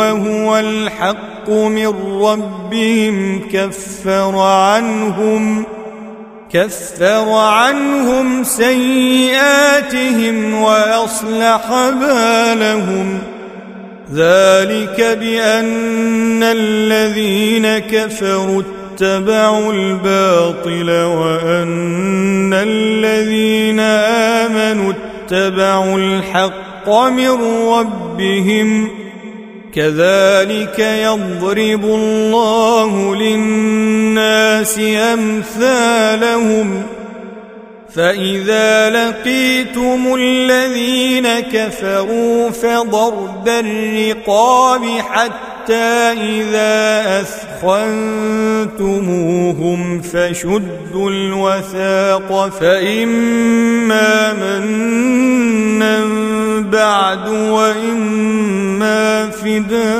وهو الحق من ربهم كفر عنهم كفر عنهم سيئاتهم وأصلح بالهم ذلك بأن الذين كفروا اتبعوا الباطل وأن الذين آمنوا اتبعوا الحق من ربهم كذلك يضرب الله للناس أمثالهم فإذا لقيتم الذين كفروا فضرب الرقاب حتى إذا أثخنتموهم فشدوا الوثاق فإما منا بعد وإما فداء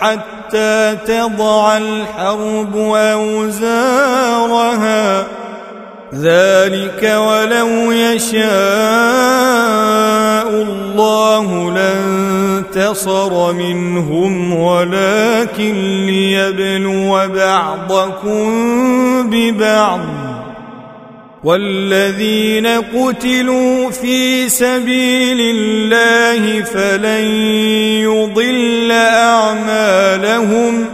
حتى تضع الحرب أوزارها. ذلك ولو يشاء الله لانتصر منهم ولكن ليبلو بعضكم ببعض. والذين قتلوا في سبيل الله فلن يضل أعمالهم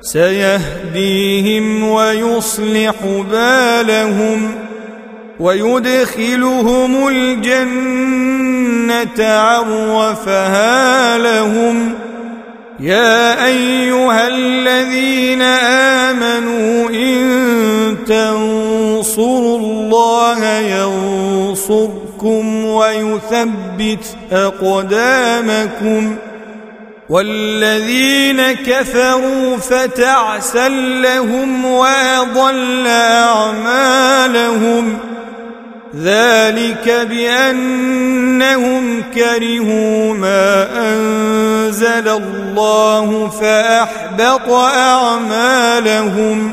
سيهديهم ويصلح بالهم ويدخلهم الجنة عرفها لهم يا أيها الذين آمنوا إن تنصروا الله ينصركم ويثبت أقدامكم والذين كفروا فتعسا لهم وأضل أعمالهم ذلك بأنهم كرهوا ما أنزل الله فأحبط أعمالهم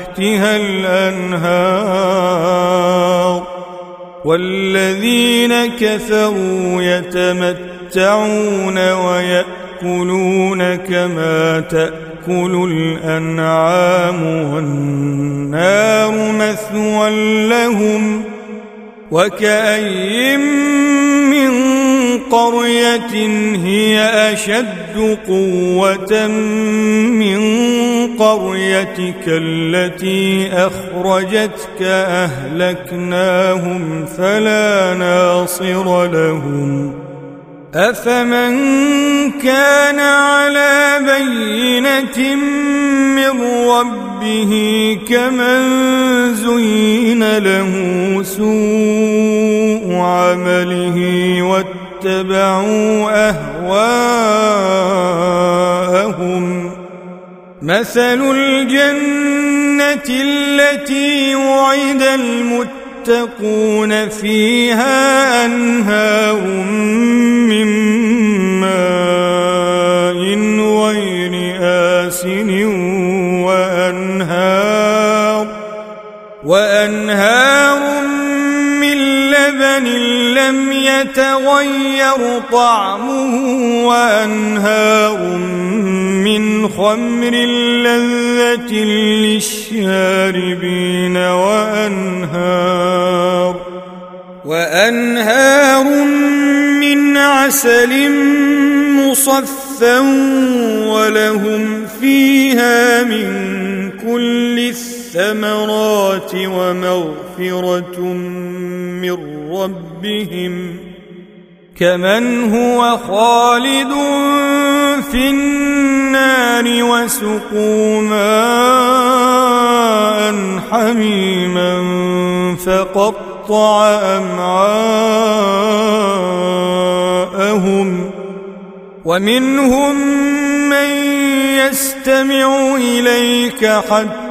تحتها الأنهار والذين كفروا يتمتعون ويأكلون كما تأكل الأنعام والنار مثوى لهم وكأين من قرية هي أشد قوة من قريتك التي أخرجتك أهلكناهم فلا ناصر لهم. أفمن كان على بينة من ربه كمن زين له سوء عمله واتبعوا اهواءهم مثل الجنه التي وعد المتقون فيها انهار من ماء غير آسن لبن لم يتغير طعمه وأنهار من خمر لذة للشاربين وأنهار وأنهار من عسل مصفى ولهم فيها من كل الثمرات ومغفرة من ربهم كمن هو خالد في النار وسقوا ماء حميما فقطع أمعاءهم ومنهم من يستمع إليك حتى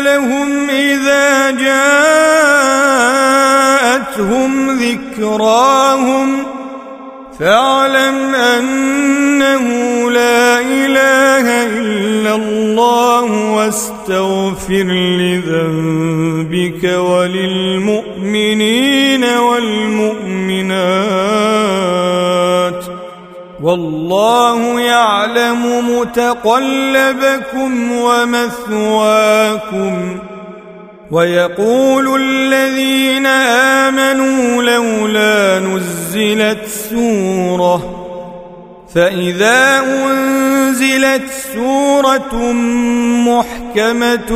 لهم إذا جاءتهم ذكراهم فاعلم أنه لا إله إلا الله واستغفر لذنبك وللمؤمنين والمؤمنات والله يعلم متقلبكم ومثواكم ويقول الذين آمنوا لولا نزلت سورة فإذا أنزلت سورة محكمة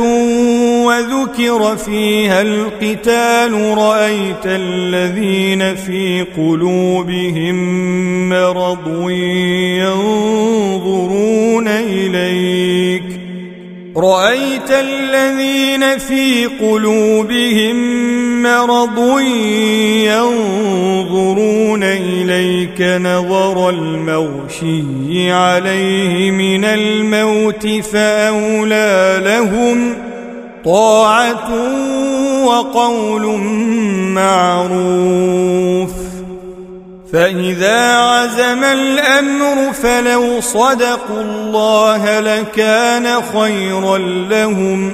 وذكر فيها القتال رأيت الذين في قلوبهم مرض ينظرون إليك. رأيت الذين في قلوبهم مرض ينظرون إليك نظر المغشي عليه من الموت فأولى لهم طاعة وقول معروف. فإذا عزم الأمر فلو صدقوا الله لكان خيرا لهم.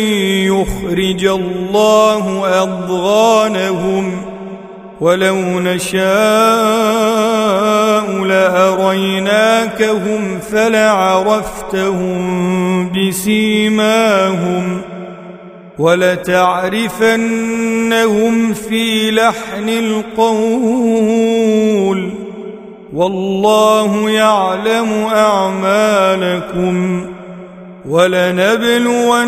يخرج الله أضغانهم ولو نشاء لأريناكهم فلعرفتهم بسيماهم ولتعرفنهم في لحن القول والله يعلم أعمالكم ولنبلونكم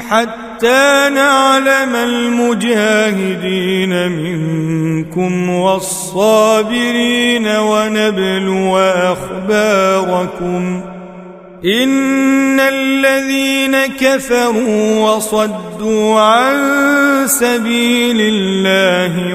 حتى نعلم المجاهدين منكم والصابرين ونبلو أخباركم إن الذين كفروا وصدوا عن سبيل الله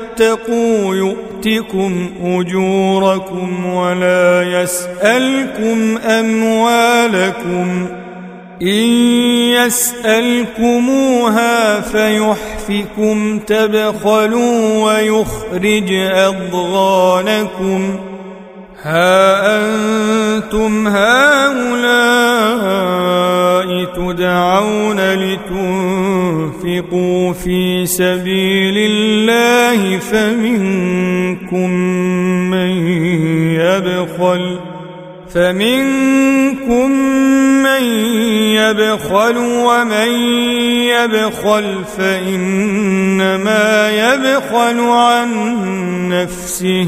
يؤتكم أجوركم ولا يسألكم أموالكم إن يسألكموها فيحفكم تبخلوا ويخرج أضغانكم ها أنتم هؤلاء تدعون لتنفقوا في سبيل الله فمنكم من يبخل فمنكم من يبخل ومن يبخل فإنما يبخل عن نفسه